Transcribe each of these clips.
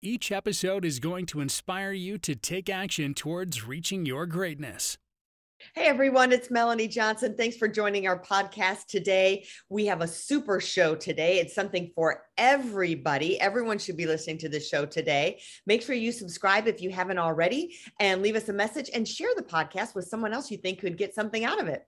Each episode is going to inspire you to take action towards reaching your greatness. Hey everyone, it's Melanie Johnson. Thanks for joining our podcast today. We have a super show today. It's something for everybody. Everyone should be listening to the show today. Make sure you subscribe if you haven't already and leave us a message and share the podcast with someone else you think could get something out of it.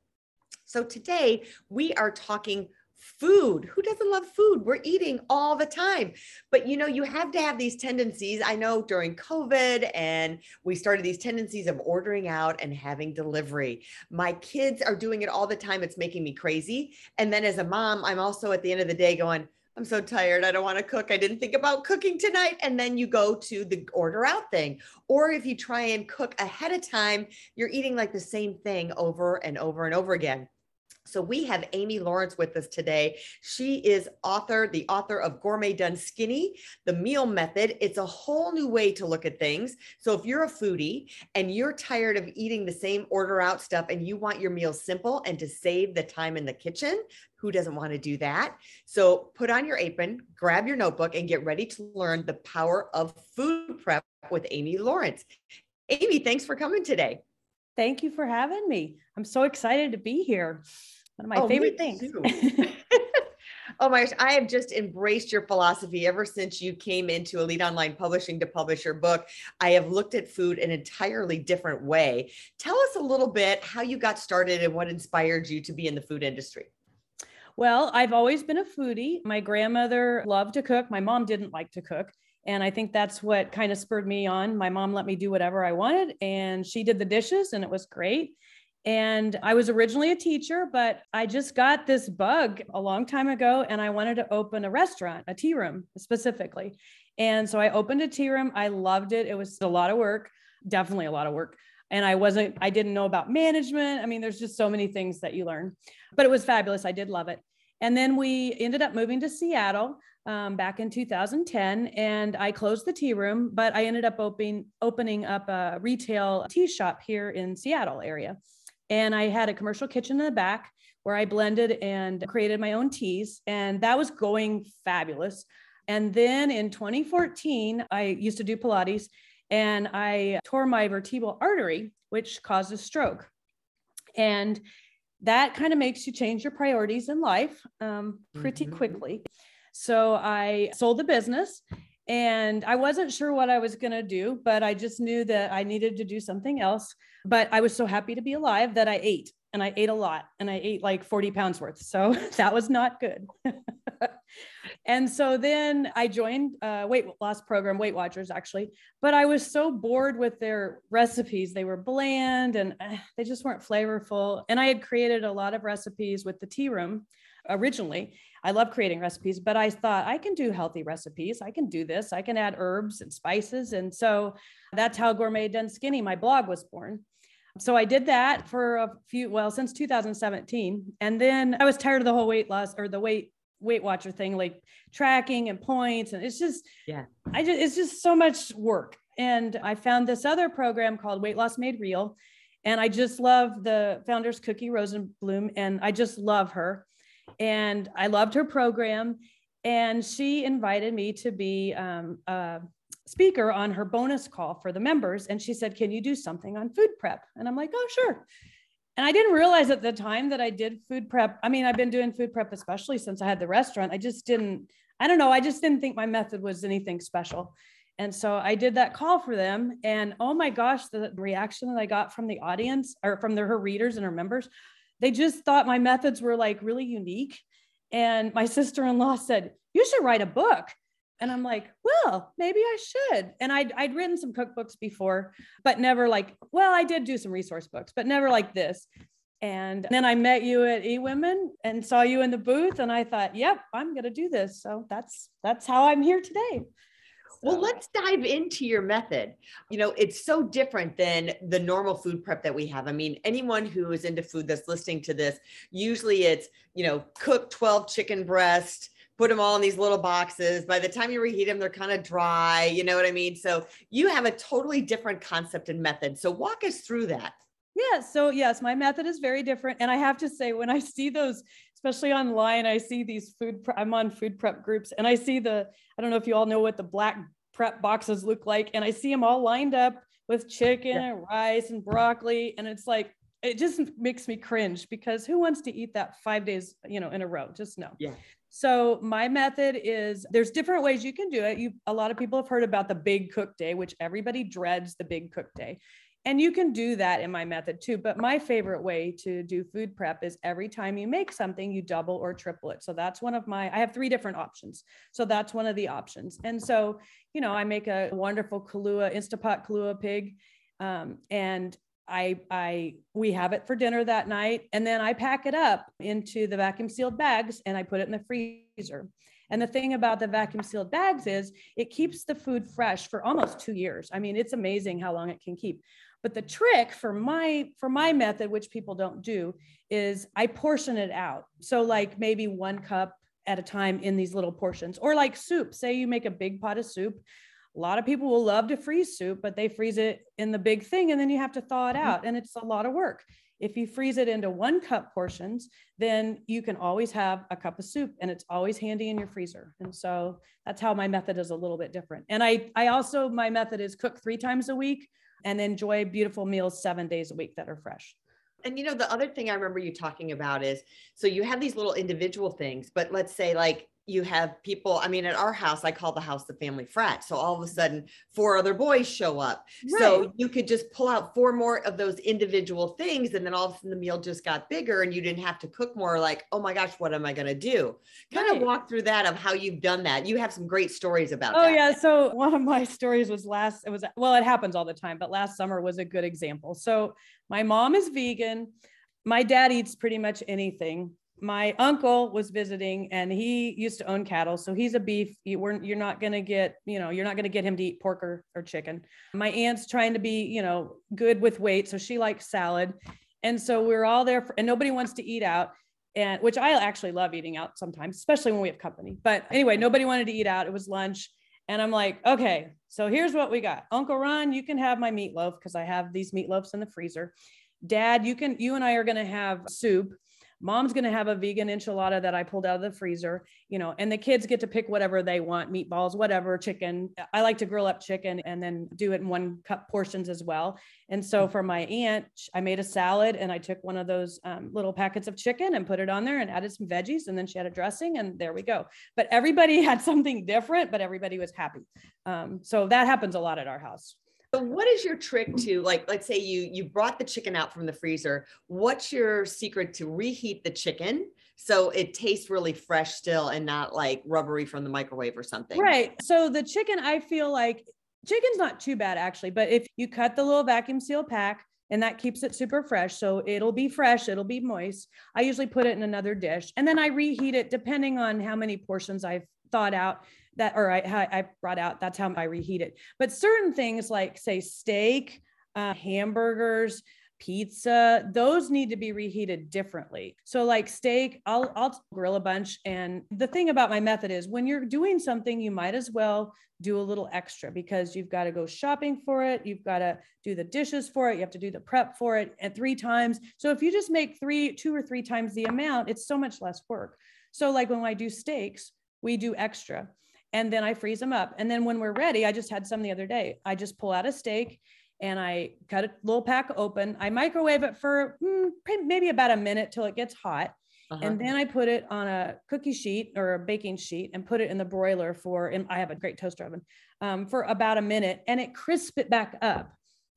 So today we are talking food. Who doesn't love food? We're eating all the time. But you know, you have to have these tendencies. I know during COVID and we started these tendencies of ordering out and having delivery. My kids are doing it all the time. It's making me crazy. And then as a mom, I'm also at the end of the day going, I'm so tired. I don't want to cook. I didn't think about cooking tonight. And then you go to the order out thing. Or if you try and cook ahead of time, you're eating like the same thing over and over and over again. So we have Amy Lawrence with us today. She is author, the author of Gourmet Done Skinny, the meal method. It's a whole new way to look at things. So if you're a foodie and you're tired of eating the same order out stuff and you want your meals simple and to save the time in the kitchen, who doesn't want to do that? So put on your apron, grab your notebook and get ready to learn the power of food prep with Amy Lawrence. Amy, thanks for coming today. Thank you for having me. I'm so excited to be here. One of my oh, favorite things. oh my gosh, I have just embraced your philosophy ever since you came into Elite Online Publishing to publish your book. I have looked at food in an entirely different way. Tell us a little bit how you got started and what inspired you to be in the food industry. Well, I've always been a foodie. My grandmother loved to cook. My mom didn't like to cook. And I think that's what kind of spurred me on. My mom let me do whatever I wanted, and she did the dishes, and it was great. And I was originally a teacher, but I just got this bug a long time ago, and I wanted to open a restaurant, a tea room specifically. And so I opened a tea room. I loved it. It was a lot of work, definitely a lot of work. And I wasn't, I didn't know about management. I mean, there's just so many things that you learn, but it was fabulous. I did love it. And then we ended up moving to Seattle um, back in 2010, and I closed the tea room, but I ended up opening opening up a retail tea shop here in Seattle area, and I had a commercial kitchen in the back where I blended and created my own teas, and that was going fabulous. And then in 2014, I used to do Pilates, and I tore my vertebral artery, which caused a stroke, and that kind of makes you change your priorities in life um, pretty mm-hmm. quickly. So I sold the business and I wasn't sure what I was going to do, but I just knew that I needed to do something else. But I was so happy to be alive that I ate and I ate a lot and I ate like 40 pounds worth. So that was not good. and so then I joined a weight loss program, Weight Watchers actually, but I was so bored with their recipes. They were bland and uh, they just weren't flavorful. And I had created a lot of recipes with the tea room originally. I love creating recipes, but I thought I can do healthy recipes. I can do this. I can add herbs and spices. And so that's how Gourmet Done Skinny, my blog was born. So I did that for a few, well, since 2017. And then I was tired of the whole weight loss or the weight Weight Watcher thing, like tracking and points. And it's just, yeah, I just, it's just so much work. And I found this other program called Weight Loss Made Real. And I just love the founder's Cookie Rosenblum. And I just love her and I loved her program. And she invited me to be um, a speaker on her bonus call for the members. And she said, Can you do something on food prep? And I'm like, Oh, sure. And I didn't realize at the time that I did food prep. I mean, I've been doing food prep, especially since I had the restaurant. I just didn't, I don't know, I just didn't think my method was anything special. And so I did that call for them. And oh my gosh, the reaction that I got from the audience or from the, her readers and her members they just thought my methods were like really unique. And my sister in law said, You should write a book. And I'm like, well, maybe I should. And I'd, I'd written some cookbooks before, but never like, well, I did do some resource books, but never like this. And then I met you at eWomen and saw you in the booth. And I thought, yep, I'm going to do this. So that's, that's how I'm here today. Well, let's dive into your method. You know, it's so different than the normal food prep that we have. I mean, anyone who is into food that's listening to this, usually it's, you know, cook 12 chicken breasts, put them all in these little boxes. By the time you reheat them, they're kind of dry. You know what I mean? So you have a totally different concept and method. So walk us through that. Yeah. So, yes, my method is very different. And I have to say, when I see those, especially online, I see these food, pre- I'm on food prep groups and I see the, I don't know if you all know what the black prep boxes look like. And I see them all lined up with chicken yeah. and rice and broccoli. And it's like, it just makes me cringe because who wants to eat that five days, you know, in a row? Just no. Yeah. So my method is there's different ways you can do it. You a lot of people have heard about the big cook day, which everybody dreads the big cook day. And you can do that in my method too. But my favorite way to do food prep is every time you make something, you double or triple it. So that's one of my, I have three different options. So that's one of the options. And so, you know, I make a wonderful Kalua, Instapot Kalua pig. Um, and I, I, we have it for dinner that night, and then I pack it up into the vacuum sealed bags and I put it in the freezer. And the thing about the vacuum sealed bags is it keeps the food fresh for almost two years. I mean, it's amazing how long it can keep. But the trick for my for my method, which people don't do, is I portion it out. So like maybe one cup at a time in these little portions, or like soup. Say you make a big pot of soup a lot of people will love to freeze soup, but they freeze it in the big thing and then you have to thaw it mm-hmm. out and it's a lot of work. If you freeze it into one cup portions, then you can always have a cup of soup and it's always handy in your freezer. And so that's how my method is a little bit different. And I, I also, my method is cook three times a week and enjoy beautiful meals seven days a week that are fresh. And you know, the other thing I remember you talking about is so you have these little individual things, but let's say like you have people i mean at our house i call the house the family frat. So all of a sudden four other boys show up. Right. so you could just pull out four more of those individual things and then all of a sudden the meal just got bigger and you didn't have to cook more like oh my gosh what am i going to do? Kind right. of walk through that of how you've done that. You have some great stories about oh that. yeah so one of my stories was last it was well it happens all the time but last summer was a good example. So my mom is vegan. My dad eats pretty much anything my uncle was visiting and he used to own cattle so he's a beef. You weren't you're not going to get you know you're not going to get him to eat pork or, or chicken. My aunt's trying to be you know good with weight so she likes salad. And so we're all there for, and nobody wants to eat out and which i actually love eating out sometimes especially when we have company. But anyway nobody wanted to eat out. It was lunch and i'm like okay so here's what we got. Uncle ron you can have my meatloaf because i have these meatloafs in the freezer. Dad you can you and i are going to have soup mom's going to have a vegan enchilada that I pulled out of the freezer, you know, and the kids get to pick whatever they want, meatballs, whatever, chicken. I like to grill up chicken and then do it in one cup portions as well. And so for my aunt, I made a salad and I took one of those um, little packets of chicken and put it on there and added some veggies and then she had a dressing and there we go. But everybody had something different, but everybody was happy. Um, so that happens a lot at our house. So what is your trick to like let's say you you brought the chicken out from the freezer. What's your secret to reheat the chicken so it tastes really fresh still and not like rubbery from the microwave or something? Right. So the chicken I feel like chicken's not too bad actually, but if you cut the little vacuum seal pack and that keeps it super fresh. So it'll be fresh, it'll be moist. I usually put it in another dish and then I reheat it depending on how many portions I've thought out that or I, I brought out that's how I reheat it. But certain things like say steak, uh, hamburgers, pizza, those need to be reheated differently. So like steak, I'll I'll grill a bunch. And the thing about my method is when you're doing something, you might as well do a little extra because you've got to go shopping for it, you've got to do the dishes for it, you have to do the prep for it at three times. So if you just make three, two or three times the amount, it's so much less work. So like when I do steaks, we do extra and then I freeze them up. And then when we're ready, I just had some the other day. I just pull out a steak and I cut a little pack open. I microwave it for mm, maybe about a minute till it gets hot. Uh-huh. And then I put it on a cookie sheet or a baking sheet and put it in the broiler for, and I have a great toaster oven, um, for about a minute and it crisp it back up.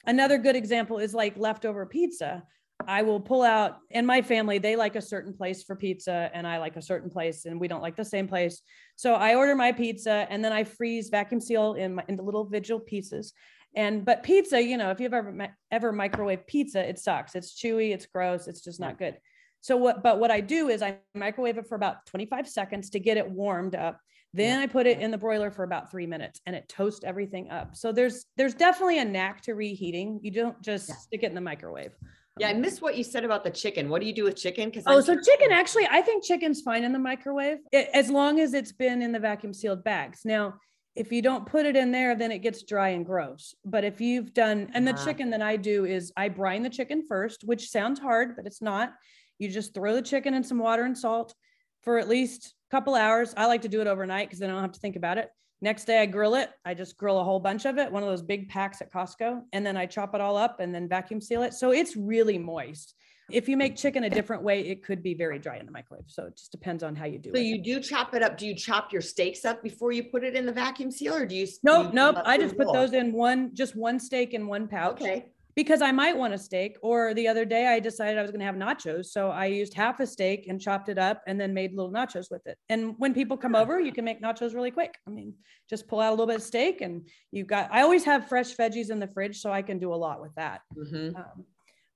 Another good example is like leftover pizza. I will pull out, and my family, they like a certain place for pizza, and I like a certain place, and we don't like the same place. So I order my pizza, and then I freeze vacuum seal in my, into little vigil pieces. And but pizza, you know, if you've ever ever microwave pizza, it sucks. It's chewy, it's gross, it's just not good. So what? But what I do is I microwave it for about 25 seconds to get it warmed up. Then I put it in the broiler for about three minutes and it toasts everything up. So there's there's definitely a knack to reheating. You don't just Yeah. stick it in the microwave. Yeah, I missed what you said about the chicken. What do you do with chicken? Because Oh, so chicken actually, I think chicken's fine in the microwave as long as it's been in the vacuum sealed bags. Now, if you don't put it in there, then it gets dry and gross. But if you've done, and the Ah. chicken that I do is I brine the chicken first, which sounds hard, but it's not. You just throw the chicken in some water and salt for at least a couple hours. I like to do it overnight because then I don't have to think about it. Next day I grill it. I just grill a whole bunch of it, one of those big packs at Costco, and then I chop it all up and then vacuum seal it. So it's really moist. If you make chicken a different way, it could be very dry in the microwave. So it just depends on how you do So it. you do chop it up. Do you chop your steaks up before you put it in the vacuum seal, or do you? Nope, you nope. I just put those in one, just one steak in one pouch. Okay. Because I might want a steak. Or the other day I decided I was going to have nachos. So I used half a steak and chopped it up and then made little nachos with it. And when people come over, you can make nachos really quick. I mean, just pull out a little bit of steak and you've got, I always have fresh veggies in the fridge. So I can do a lot with that. Mhm. Um,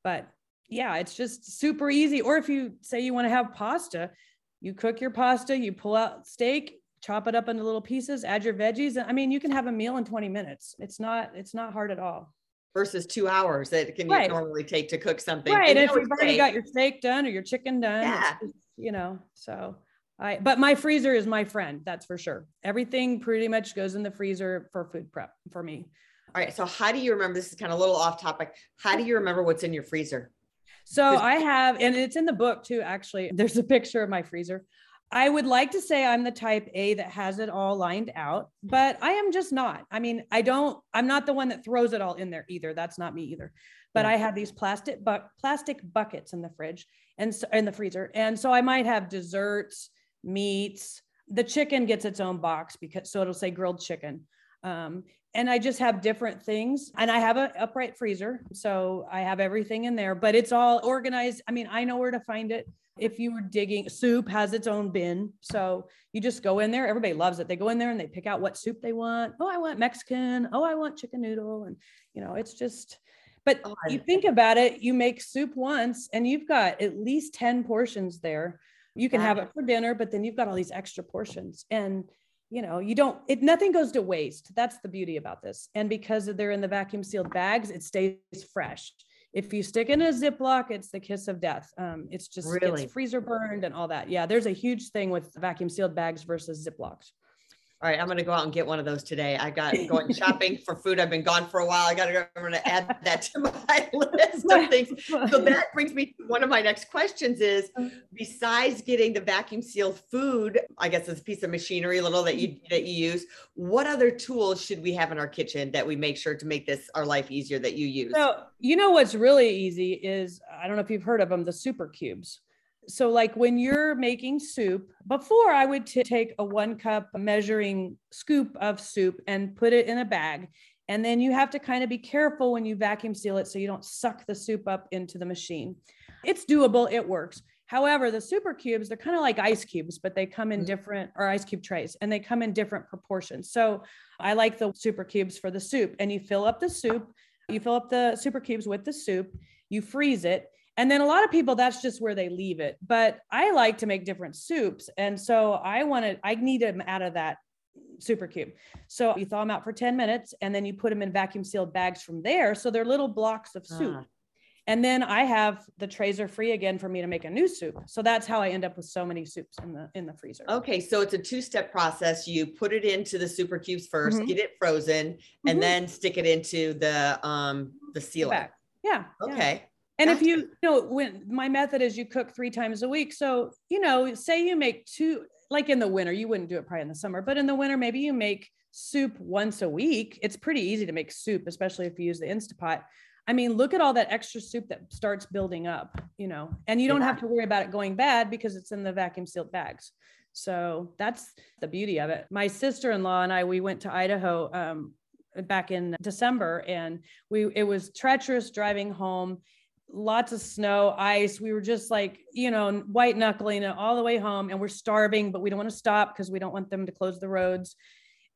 but yeah, it's just super easy. Or if you say you want to have pasta, you cook your pasta, you pull out steak, chop it up into little pieces, add your veggies. I mean, you can have a meal in 20 minutes. It's not, it's not hard at all. Versus two hours that can Right. normally take to cook something. Right. And if you've already got your steak done or your chicken done, Yeah. just, you know, so I, but my freezer is my friend. That's for sure. Everything pretty much goes in the freezer for food prep for me. All right. So how do you remember? This is kind of a little off topic. How do you remember what's in your freezer? So I have, and it's in the book too, actually. There's a picture of my freezer. I would like to say I'm the type A that has it all lined out, but I am just not. I mean, I don't, I'm not the one that throws it all in there either. That's not me either. But Yeah. I have these plastic buck plastic buckets in the fridge and so, in the freezer. And so I might have desserts, meats. The chicken gets its own box because so it'll say grilled chicken. Um, and I just have different things. And I have an upright freezer. So I have everything in there, but it's all organized. I mean, I know where to find it. If you were digging, soup has its own bin. So you just go in there. Everybody loves it. They go in there and they pick out what soup they want. Oh, I want Mexican. Oh, I want chicken noodle. And, you know, it's just, but Oh, you think about it, you make soup once and you've got at least 10 portions there. You can have it for dinner, but then you've got all these extra portions. And you know, you don't, it, nothing goes to waste. That's the beauty about this. And because they're in the vacuum sealed bags, it stays fresh. If you stick in a Ziploc, it's the kiss of death. Um, it's just Really? it's freezer burned and all that. Yeah, there's a huge thing with vacuum sealed bags versus Ziplocs. All right, I'm going to go out and get one of those today. I got going shopping for food. I've been gone for a while. I got to go. I'm going to add that to my list of things. So that brings me to one of my next questions is uh-huh. besides getting the vacuum sealed food, I guess it's a piece of machinery, a little that you that you use, what other tools should we have in our kitchen that we make sure to make this our life easier that you use? So, you know what's really easy is I don't know if you've heard of them, the super cubes. So, like when you're making soup, before I would t- take a one cup measuring scoop of soup and put it in a bag. And then you have to kind of be careful when you vacuum seal it so you don't suck the soup up into the machine. It's doable, it works. However, the super cubes, they're kind of like ice cubes, but they come in Mhm. different, or ice cube trays, and they come in different proportions. So I like the super cubes for the soup. And you fill up the soup, you fill up the super cubes with the soup, you freeze it. And then a lot of people, that's just where they leave it. But I like to make different soups. And so I wanted, I need them out of that super cube. So you thaw them out for 10 minutes and then you put them in vacuum sealed bags from there. So they're little blocks of soup. Ah. And then I have the trays are free again for me to make a new soup. So that's how I end up with so many soups in the in the freezer. Okay, so it's a two-step process. You put it into the super cubes 1st Mhm. get it frozen, and Mhm. then stick it into the um the sealer. Yeah. yeah. And if you, you know, when my method is you cook three times a week. So, you know, say you make two, like in the winter, you wouldn't do it probably in the summer, but in the winter, maybe you make soup once a week. It's pretty easy to make soup, especially if you use the Instapot. I mean, look at all that extra soup that starts building up, you know, and you don't have to worry about it going bad because it's in the vacuum sealed bags. So that's the beauty of it. My sister in law and I, we went to Idaho um, back in December and we, it was treacherous driving home lots of snow, ice. We were just like, you know, white knuckling it all the way home and we're starving, but we don't want to stop because we don't want them to close the roads.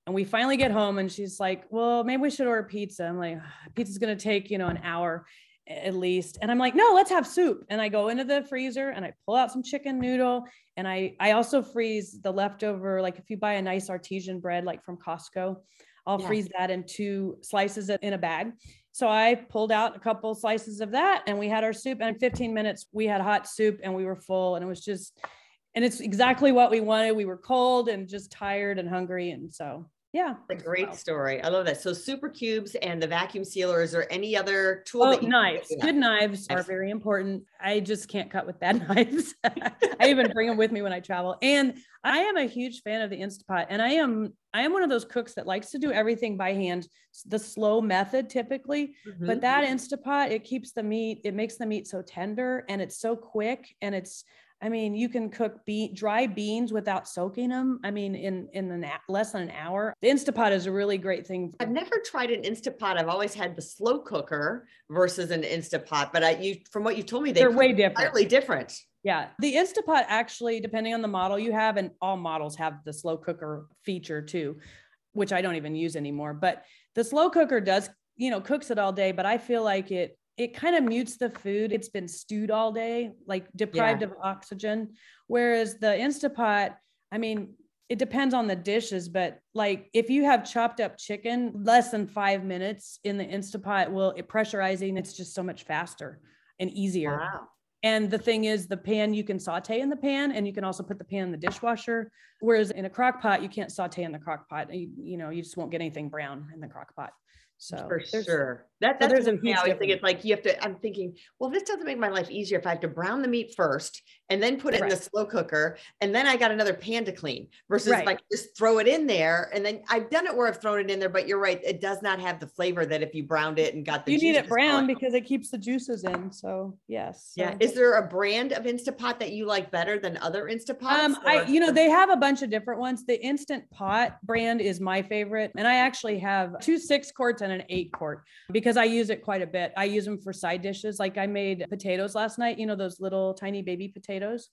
And we finally get home and she's like, well, maybe we should order pizza. I'm like, ah, pizza's going to take, you know, an hour. at least. And I'm like, no, let's have soup. And I go into the freezer and I pull out some chicken noodle. And I, I also freeze the leftover, like if you buy a nice artesian bread, like from Costco, I'll yeah. freeze that in two slices in a bag. So I pulled out a couple slices of that and we had our soup. And in 15 minutes, we had hot soup and we were full. And it was just, and it's exactly what we wanted. We were cold and just tired and hungry. And so yeah. A great story. I love that. So super cubes and the vacuum sealer. Is there any other tool? Oh, knives. Good knives are very important. I just can't cut with bad knives. I even bring them with me when I travel. And I am a huge fan of the Instapot. And I am I am one of those cooks that likes to do everything by hand, the slow method typically. Mm-hmm. But that Instapot, it keeps the meat, it makes the meat so tender and it's so quick and it's I mean, you can cook be- dry beans without soaking them. I mean, in in an less than an hour. The Instapot is a really great thing. I've never tried an Instapot. I've always had the slow cooker versus an Instapot. But I, you, from what you told me, they are way different. Entirely different. Yeah, the Instapot actually, depending on the model you have, and all models have the slow cooker feature too, which I don't even use anymore. But the slow cooker does, you know, cooks it all day. But I feel like it it kind of mutes the food. It's been stewed all day, like deprived yeah. of oxygen. Whereas the Instapot, I mean, it depends on the dishes, but like if you have chopped up chicken, less than five minutes in the Instapot will it pressurizing, it's just so much faster and easier. Wow. And the thing is, the pan you can saute in the pan, and you can also put the pan in the dishwasher. Whereas in a crock pot, you can't saute in the crock pot. You, you know, you just won't get anything brown in the crock pot. So for sure. That, that's so there's a I always think it's like you have to, I'm thinking, well, this doesn't make my life easier if I have to brown the meat first and then put it right. in the slow cooker. And then I got another pan to clean versus right. like just throw it in there. And then I've done it where I've thrown it in there, but you're right. It does not have the flavor that if you browned it and got the You need it brown because it keeps the juices in. So yes. So. Yeah. Is there a brand of Instapot that you like better than other Instapots? Um, I, you know, they have a bunch of different ones. The Instant Pot brand is my favorite. And I actually have two six quarts and an eight quart because I use it quite a bit. I use them for side dishes. Like I made potatoes last night, you know, those little tiny baby potatoes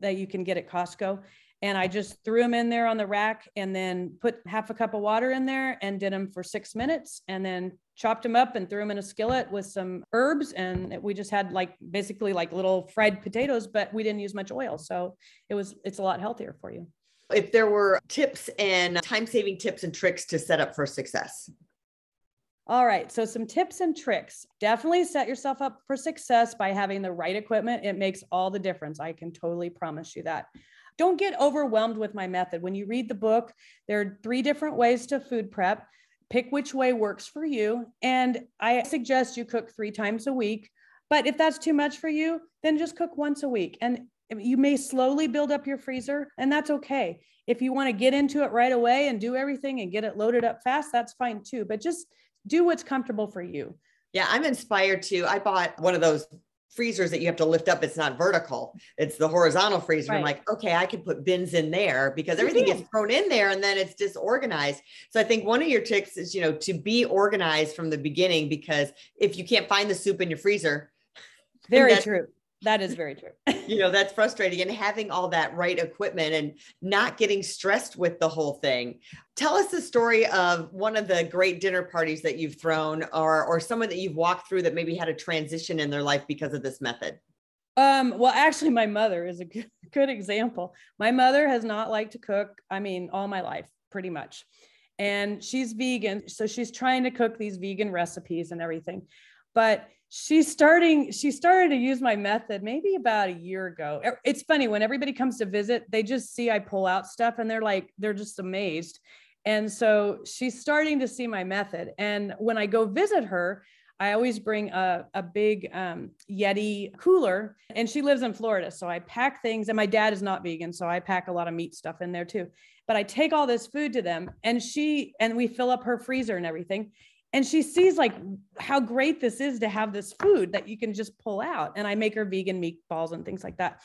that you can get at Costco. And I just threw them in there on the rack and then put half a cup of water in there and did them for six minutes and then chopped them up and threw them in a skillet with some herbs. And we just had like basically like little fried potatoes, but we didn't use much oil. So it was, it's a lot healthier for you. If there were tips and time saving tips and tricks to set up for success. All right. So, some tips and tricks. Definitely set yourself up for success by having the right equipment. It makes all the difference. I can totally promise you that. Don't get overwhelmed with my method. When you read the book, there are three different ways to food prep. Pick which way works for you. And I suggest you cook three times a week. But if that's too much for you, then just cook once a week. And you may slowly build up your freezer, and that's okay. If you want to get into it right away and do everything and get it loaded up fast, that's fine too. But just do what's comfortable for you. Yeah, I'm inspired to. I bought one of those freezers that you have to lift up. It's not vertical, it's the horizontal freezer. Right. I'm like, okay, I can put bins in there because everything gets thrown in there and then it's disorganized. So I think one of your tricks is, you know, to be organized from the beginning because if you can't find the soup in your freezer, very true. That is very true. you know, that's frustrating. And having all that right equipment and not getting stressed with the whole thing. Tell us the story of one of the great dinner parties that you've thrown or or someone that you've walked through that maybe had a transition in their life because of this method. Um, well, actually, my mother is a good, good example. My mother has not liked to cook, I mean, all my life, pretty much. And she's vegan. So she's trying to cook these vegan recipes and everything. But she's starting she started to use my method maybe about a year ago. It's funny when everybody comes to visit they just see i pull out stuff and they're like they're just amazed. And so she's starting to see my method. And when i go visit her i always bring a, a big um, yeti cooler and she lives in florida. So i pack things and my dad is not vegan so i pack a lot of meat stuff in there too. But i take all this food to them and she and we fill up her freezer and everything and she sees like how great this is to have this food that you can just pull out. And i make her vegan meatballs and things like that.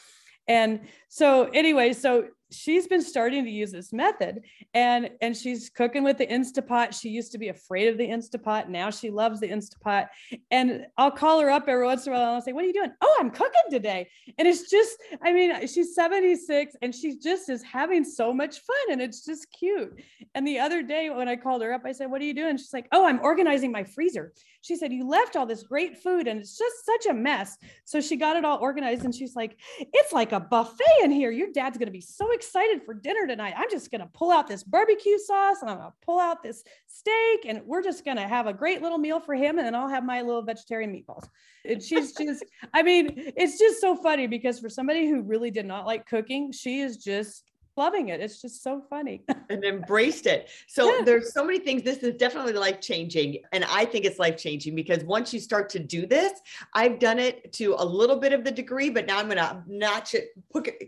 And so anyway so she's been starting to use this method and and she's cooking with the instapot. She used to be afraid of the instapot. Now she loves the instapot. And i'll call her up every once in a while and i'll say what are you doing? Oh i'm cooking today. And it's just i mean she's 76 and she just is having so much fun and it's just cute. And the other day when i called her up i said what are you doing? She's like oh i'm organizing my freezer. She said you left all this great food and it's just such a mess. So she got it all organized and she's like it's like a buffet in here. Your dad's going to be so excited for dinner tonight. I'm just going to pull out this barbecue sauce and I'm going to pull out this steak and we're just going to have a great little meal for him. And then I'll have my little vegetarian meatballs. And she's just, I mean, it's just so funny because for somebody who really did not like cooking, she is just loving it. It's just so funny. and embraced it. So yeah. there's so many things. This is definitely life changing. And I think it's life changing because once you start to do this, I've done it to a little bit of the degree, but now I'm going to notch it,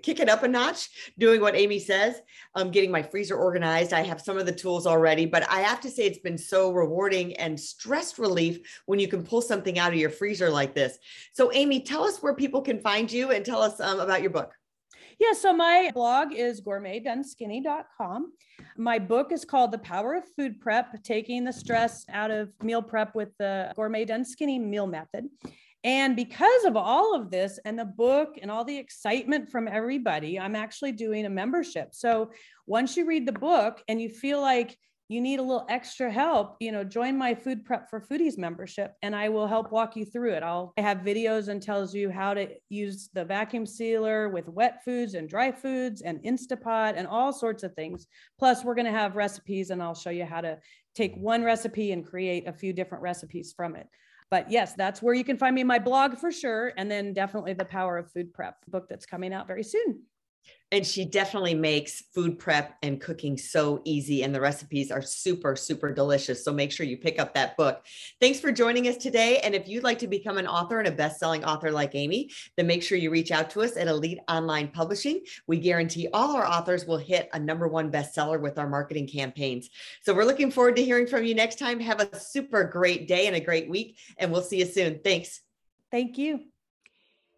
kick it up a notch, doing what Amy says. I'm getting my freezer organized. I have some of the tools already, but I have to say it's been so rewarding and stress relief when you can pull something out of your freezer like this. So Amy, tell us where people can find you and tell us um, about your book. Yeah, so my blog is gourmetdoneskinny.com. My book is called The Power of Food Prep Taking the Stress Out of Meal Prep with the Gourmet Done Skinny Meal Method. And because of all of this and the book and all the excitement from everybody, I'm actually doing a membership. So once you read the book and you feel like you need a little extra help, you know, join my food prep for foodies membership and I will help walk you through it. I'll I have videos and tells you how to use the vacuum sealer with wet foods and dry foods and Instapot and all sorts of things. Plus we're going to have recipes and I'll show you how to take one recipe and create a few different recipes from it. But yes, that's where you can find me my blog for sure and then definitely the power of food prep book that's coming out very soon and she definitely makes food prep and cooking so easy and the recipes are super super delicious. So make sure you pick up that book. Thanks for joining us today. And if you'd like to become an author and a best-selling author like amy then make sure you reach out to us at elite online publishing. We guarantee all our authors will hit a number one bestseller with our marketing campaigns. So we're looking forward to hearing from you next time. Have a super great day and a great week and we'll see you soon. Thanks. Thank you